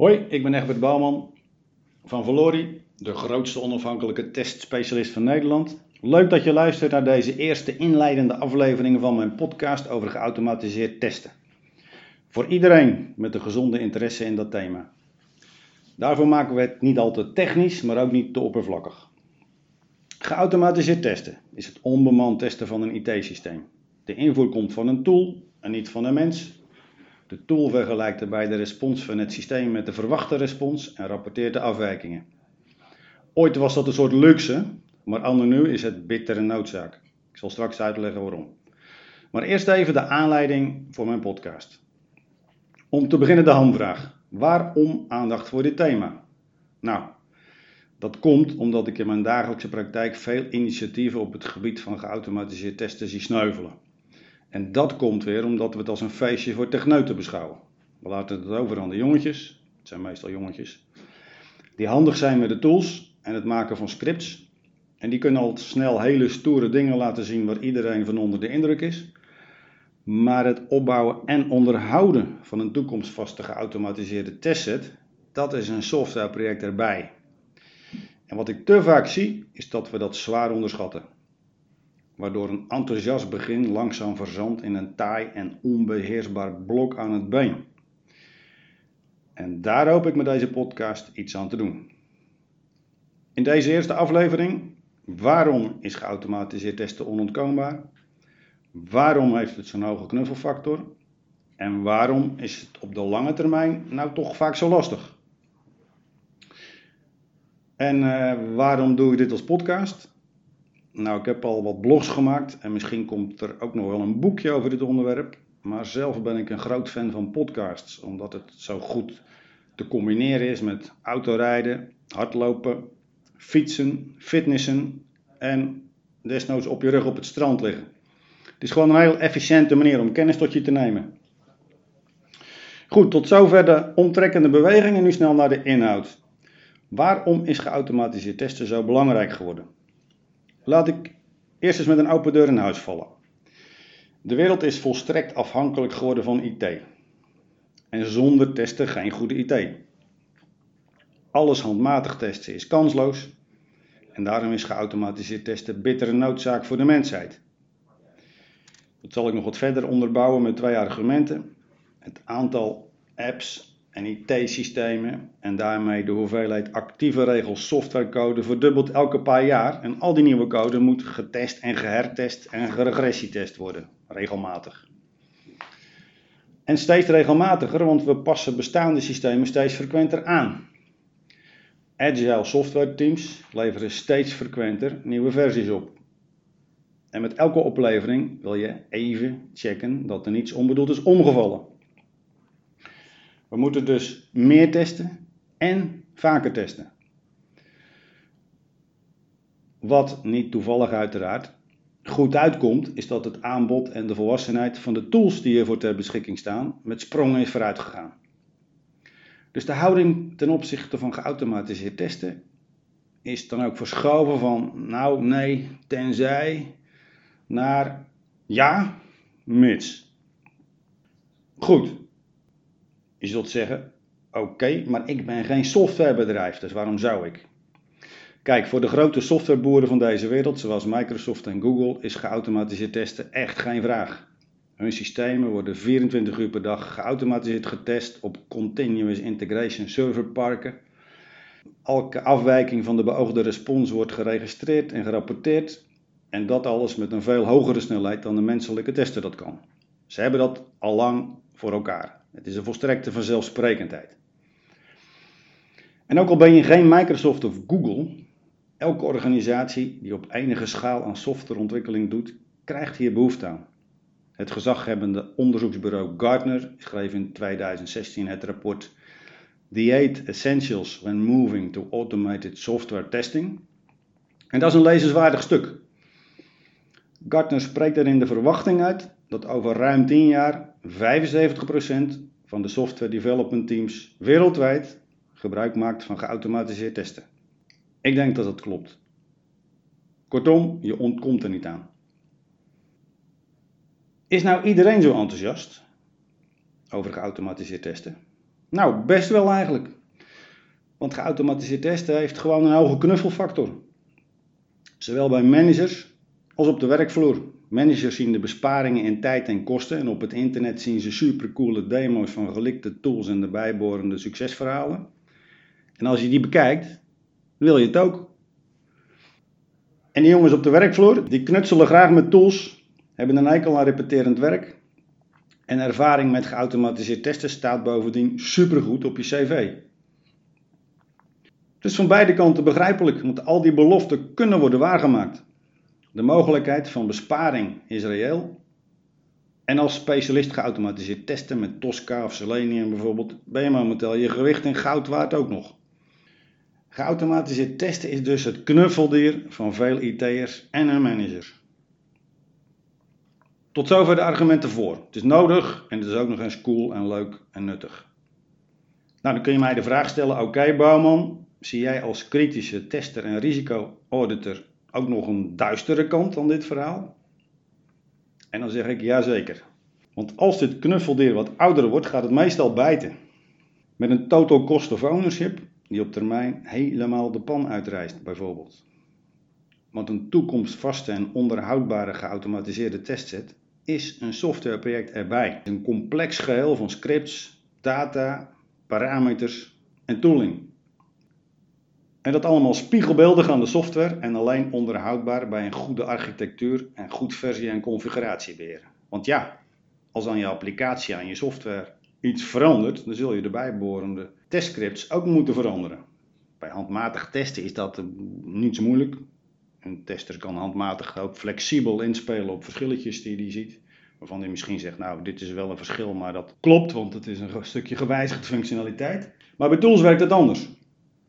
Hoi, ik ben Egbert Bouwman van Valori, de grootste onafhankelijke testspecialist van Nederland. Leuk dat je luistert naar deze eerste inleidende aflevering van mijn podcast over geautomatiseerd testen. Voor iedereen met een gezonde interesse in dat thema. Daarvoor maken we het niet al te technisch, maar ook niet te oppervlakkig. Geautomatiseerd testen is het onbemand testen van een IT-systeem. De invoer komt van een tool en niet van een mens. De tool vergelijkt daarbij de respons van het systeem met de verwachte respons en rapporteert de afwijkingen. Ooit was dat een soort luxe, maar anno nu is het bittere noodzaak. Ik zal straks uitleggen waarom. Maar eerst even de aanleiding voor mijn podcast. Om te beginnen de hamvraag. Waarom aandacht voor dit thema? Nou, dat komt omdat ik in mijn dagelijkse praktijk veel initiatieven op het gebied van geautomatiseerd testen zie sneuvelen. En dat komt weer omdat we het als een feestje voor techneuten beschouwen. We laten het over aan de jongetjes, het zijn meestal jongetjes, die handig zijn met de tools en het maken van scripts. En die kunnen al snel hele stoere dingen laten zien waar iedereen van onder de indruk is. Maar het opbouwen en onderhouden van een toekomstvaste geautomatiseerde testset, dat is een softwareproject erbij. En wat ik te vaak zie, is dat we dat zwaar onderschatten. Waardoor een enthousiast begin langzaam verzandt in een taai en onbeheersbaar blok aan het been. En daar hoop ik met deze podcast iets aan te doen. In deze eerste aflevering, waarom is geautomatiseerd testen onontkoombaar? Waarom heeft het zo'n hoge knuffelfactor? En waarom is het op de lange termijn nou toch vaak zo lastig? En uh, waarom doe ik dit als podcast? Nou, ik heb al wat blogs gemaakt en misschien komt er ook nog wel een boekje over dit onderwerp. Maar zelf ben ik een groot fan van podcasts, omdat het zo goed te combineren is met autorijden, hardlopen, fietsen, fitnessen en desnoods op je rug op het strand liggen. Het is gewoon een heel efficiënte manier om kennis tot je te nemen. Goed, tot zover de omtrekkende bewegingen. Nu snel naar de inhoud. Waarom is geautomatiseerd testen zo belangrijk geworden? Laat ik eerst eens met een open deur in huis vallen. De wereld is volstrekt afhankelijk geworden van IT. En zonder testen geen goede IT. Alles handmatig testen is kansloos. En daarom is geautomatiseerd testen bittere noodzaak voor de mensheid. Dat zal ik nog wat verder onderbouwen met twee argumenten. Het aantal apps en IT-systemen en daarmee de hoeveelheid actieve regels softwarecode verdubbelt elke paar jaar. En al die nieuwe code moet getest en gehertest en geregressietest worden, regelmatig. En steeds regelmatiger, want we passen bestaande systemen steeds frequenter aan. Agile software teams leveren steeds frequenter nieuwe versies op. En met elke oplevering wil je even checken dat er niets onbedoeld is omgevallen. We moeten dus meer testen en vaker testen. Wat niet toevallig uiteraard goed uitkomt, is dat het aanbod en de volwassenheid van de tools die voor ter beschikking staan met sprongen is vooruit gegaan. Dus de houding ten opzichte van geautomatiseerd testen is dan ook verschoven van nou, nee, tenzij naar ja, mits. Goed, je zult zeggen, oké, maar ik ben geen softwarebedrijf, dus waarom zou ik? Kijk, voor de grote softwareboeren van deze wereld, zoals Microsoft en Google, is geautomatiseerd testen echt geen vraag. Hun systemen worden 24 uur per dag geautomatiseerd getest op Continuous Integration serverparken. Elke afwijking van de beoogde respons wordt geregistreerd en gerapporteerd. En dat alles met een veel hogere snelheid dan de menselijke tester dat kan. Ze hebben dat al lang voor elkaar. Het is een volstrekte vanzelfsprekendheid. En ook al ben je geen Microsoft of Google, elke organisatie die op enige schaal aan softwareontwikkeling doet, krijgt hier behoefte aan. Het gezaghebbende onderzoeksbureau Gartner schreef in 2016 het rapport The Eight Essentials When Moving to Automated Software Testing. En dat is een lezenswaardig stuk. Gartner spreekt erin de verwachting uit dat over ruim 10 jaar 75% van de software development teams wereldwijd gebruik maakt van geautomatiseerd testen. Ik denk dat dat klopt. Kortom, je ontkomt er niet aan. Is nou iedereen zo enthousiast over geautomatiseerd testen? Nou, best wel eigenlijk. Want geautomatiseerd testen heeft gewoon een hoge knuffelfactor. Zowel bij managers als op de werkvloer. Managers zien de besparingen in tijd en kosten en op het internet zien ze supercoole demo's van gelikte tools en de bijbehorende succesverhalen. En als je die bekijkt, wil je het ook. En die jongens op de werkvloer, die knutselen graag met tools, hebben een eikel aan repeterend werk. En ervaring met geautomatiseerd testen staat bovendien supergoed op je cv. Het is van beide kanten begrijpelijk, want al die beloften kunnen worden waargemaakt. De mogelijkheid van besparing is reëel. En als specialist geautomatiseerd testen met Tosca of Selenium bijvoorbeeld, ben je momenteel je gewicht in goud waard ook nog. Geautomatiseerd testen is dus het knuffeldier van veel IT'ers en hun managers. Tot zover de argumenten voor. Het is nodig en het is ook nog eens cool en leuk en nuttig. Nou, dan kun je mij de vraag stellen: oké, Bouwman, zie jij als kritische tester en risico-auditor ook nog een duistere kant aan dit verhaal? En dan zeg ik ja zeker. Want als dit knuffeldier wat ouder wordt, gaat het meestal bijten. Met een total cost of ownership die op termijn helemaal de pan uitreist, bijvoorbeeld. Want een toekomstvaste en onderhoudbare geautomatiseerde testset is een softwareproject erbij. Een complex geheel van scripts, data, parameters en tooling. En dat allemaal spiegelbeeldig aan de software en alleen onderhoudbaar bij een goede architectuur en goed versie- en configuratiebeheer. Want ja, als aan je applicatie, aan je software iets verandert, dan zul je de bijbehorende testscripts ook moeten veranderen. Bij handmatig testen is dat niet zo moeilijk. Een tester kan handmatig ook flexibel inspelen op verschilletjes die hij ziet. Waarvan hij misschien zegt, nou dit is wel een verschil, maar dat klopt, want het is een stukje gewijzigd functionaliteit. Maar bij tools werkt het anders.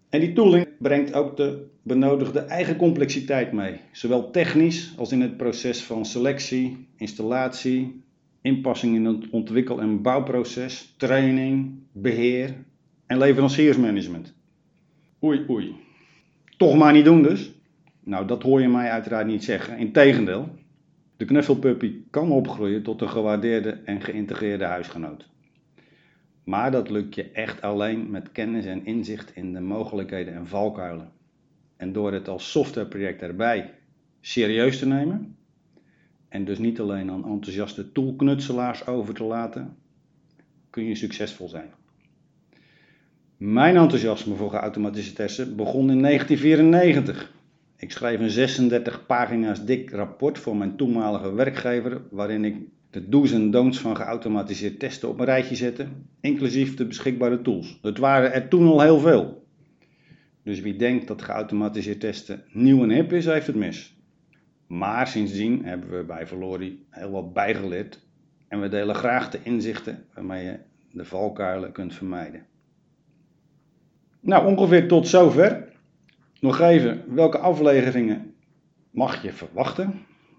En die tooling brengt ook de benodigde eigen complexiteit mee. Zowel technisch als in het proces van selectie, installatie, inpassing in het ontwikkel- en bouwproces, training, beheer en leveranciersmanagement. Oei, oei. Toch maar niet doen dus? Nou, dat hoor je mij uiteraard niet zeggen. Integendeel, de knuffelpuppy kan opgroeien tot een gewaardeerde en geïntegreerde huisgenoot. Maar dat lukt je echt alleen met kennis en inzicht in de mogelijkheden en valkuilen. En door het als softwareproject erbij serieus te nemen, en dus niet alleen aan enthousiaste toolknutselaars over te laten, kun je succesvol zijn. Mijn enthousiasme voor geautomatiseerde testen begon in 1994. Ik schreef een 36 pagina's dik rapport voor mijn toenmalige werkgever, waarin ik de do's en don'ts van geautomatiseerd testen op een rijtje zette, inclusief de beschikbare tools. Het waren er toen al heel veel. Dus wie denkt dat geautomatiseerd testen nieuw en hip is, heeft het mis. Maar sindsdien hebben we bij Valori heel wat bijgeleerd en we delen graag de inzichten waarmee je de valkuilen kunt vermijden. Nou, ongeveer tot zover. Nog even, welke afleveringen mag je verwachten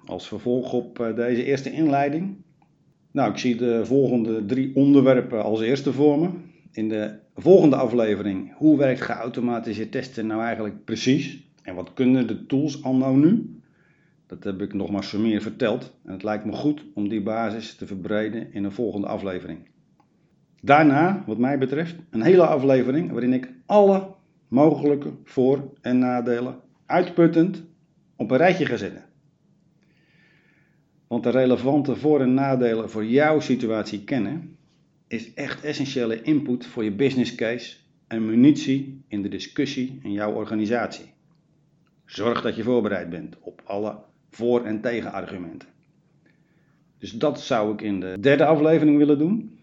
als vervolg op eh, deze eerste inleiding? Nou, ik zie de volgende drie onderwerpen als eerste voor me. In de volgende aflevering, hoe werkt geautomatiseerd testen nou eigenlijk precies? En wat kunnen de tools al nou nu? Dat heb ik nog maar zo meer verteld. En het lijkt me goed om die basis te verbreden in een volgende aflevering. Daarna, wat mij betreft, een hele aflevering waarin ik alle mogelijke voor- en nadelen uitputtend op een rijtje ga zetten. Want de relevante voor- en nadelen voor jouw situatie kennen is echt essentiële input voor je business case en munitie in de discussie in jouw organisatie. Zorg dat je voorbereid bent op alle voor- en tegenargumenten. Dus dat zou ik in de derde aflevering willen doen.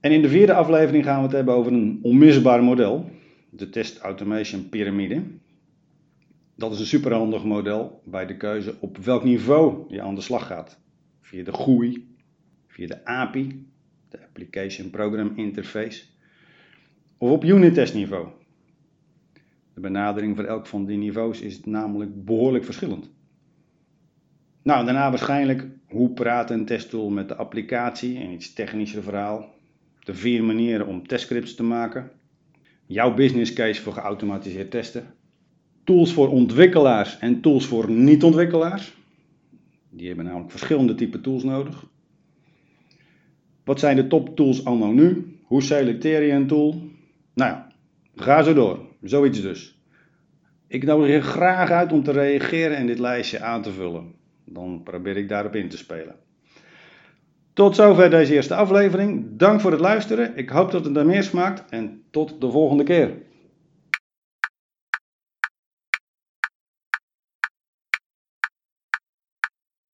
En in de vierde aflevering gaan we het hebben over een onmisbaar model, de Test Automation Pyramide. Dat is een superhandig model bij de keuze op welk niveau je aan de slag gaat. Via de GUI, via de API, de Application Program Interface, of op unit test niveau. De benadering voor elk van die niveaus is namelijk behoorlijk verschillend. Nou, daarna waarschijnlijk hoe praat een testtool met de applicatie en iets technischer verhaal. De vier manieren om testscripts te maken. Jouw business case voor geautomatiseerd testen. Tools voor ontwikkelaars en tools voor niet-ontwikkelaars. Die hebben namelijk verschillende type tools nodig. Wat zijn de top tools anno nu? Hoe selecteer je een tool? Nou ja, ga zo door. Zoiets dus. Ik nodig je graag uit om te reageren en dit lijstje aan te vullen. Dan probeer ik daarop in te spelen. Tot zover deze eerste aflevering. Dank voor het luisteren. Ik hoop dat het er meer smaakt en tot de volgende keer.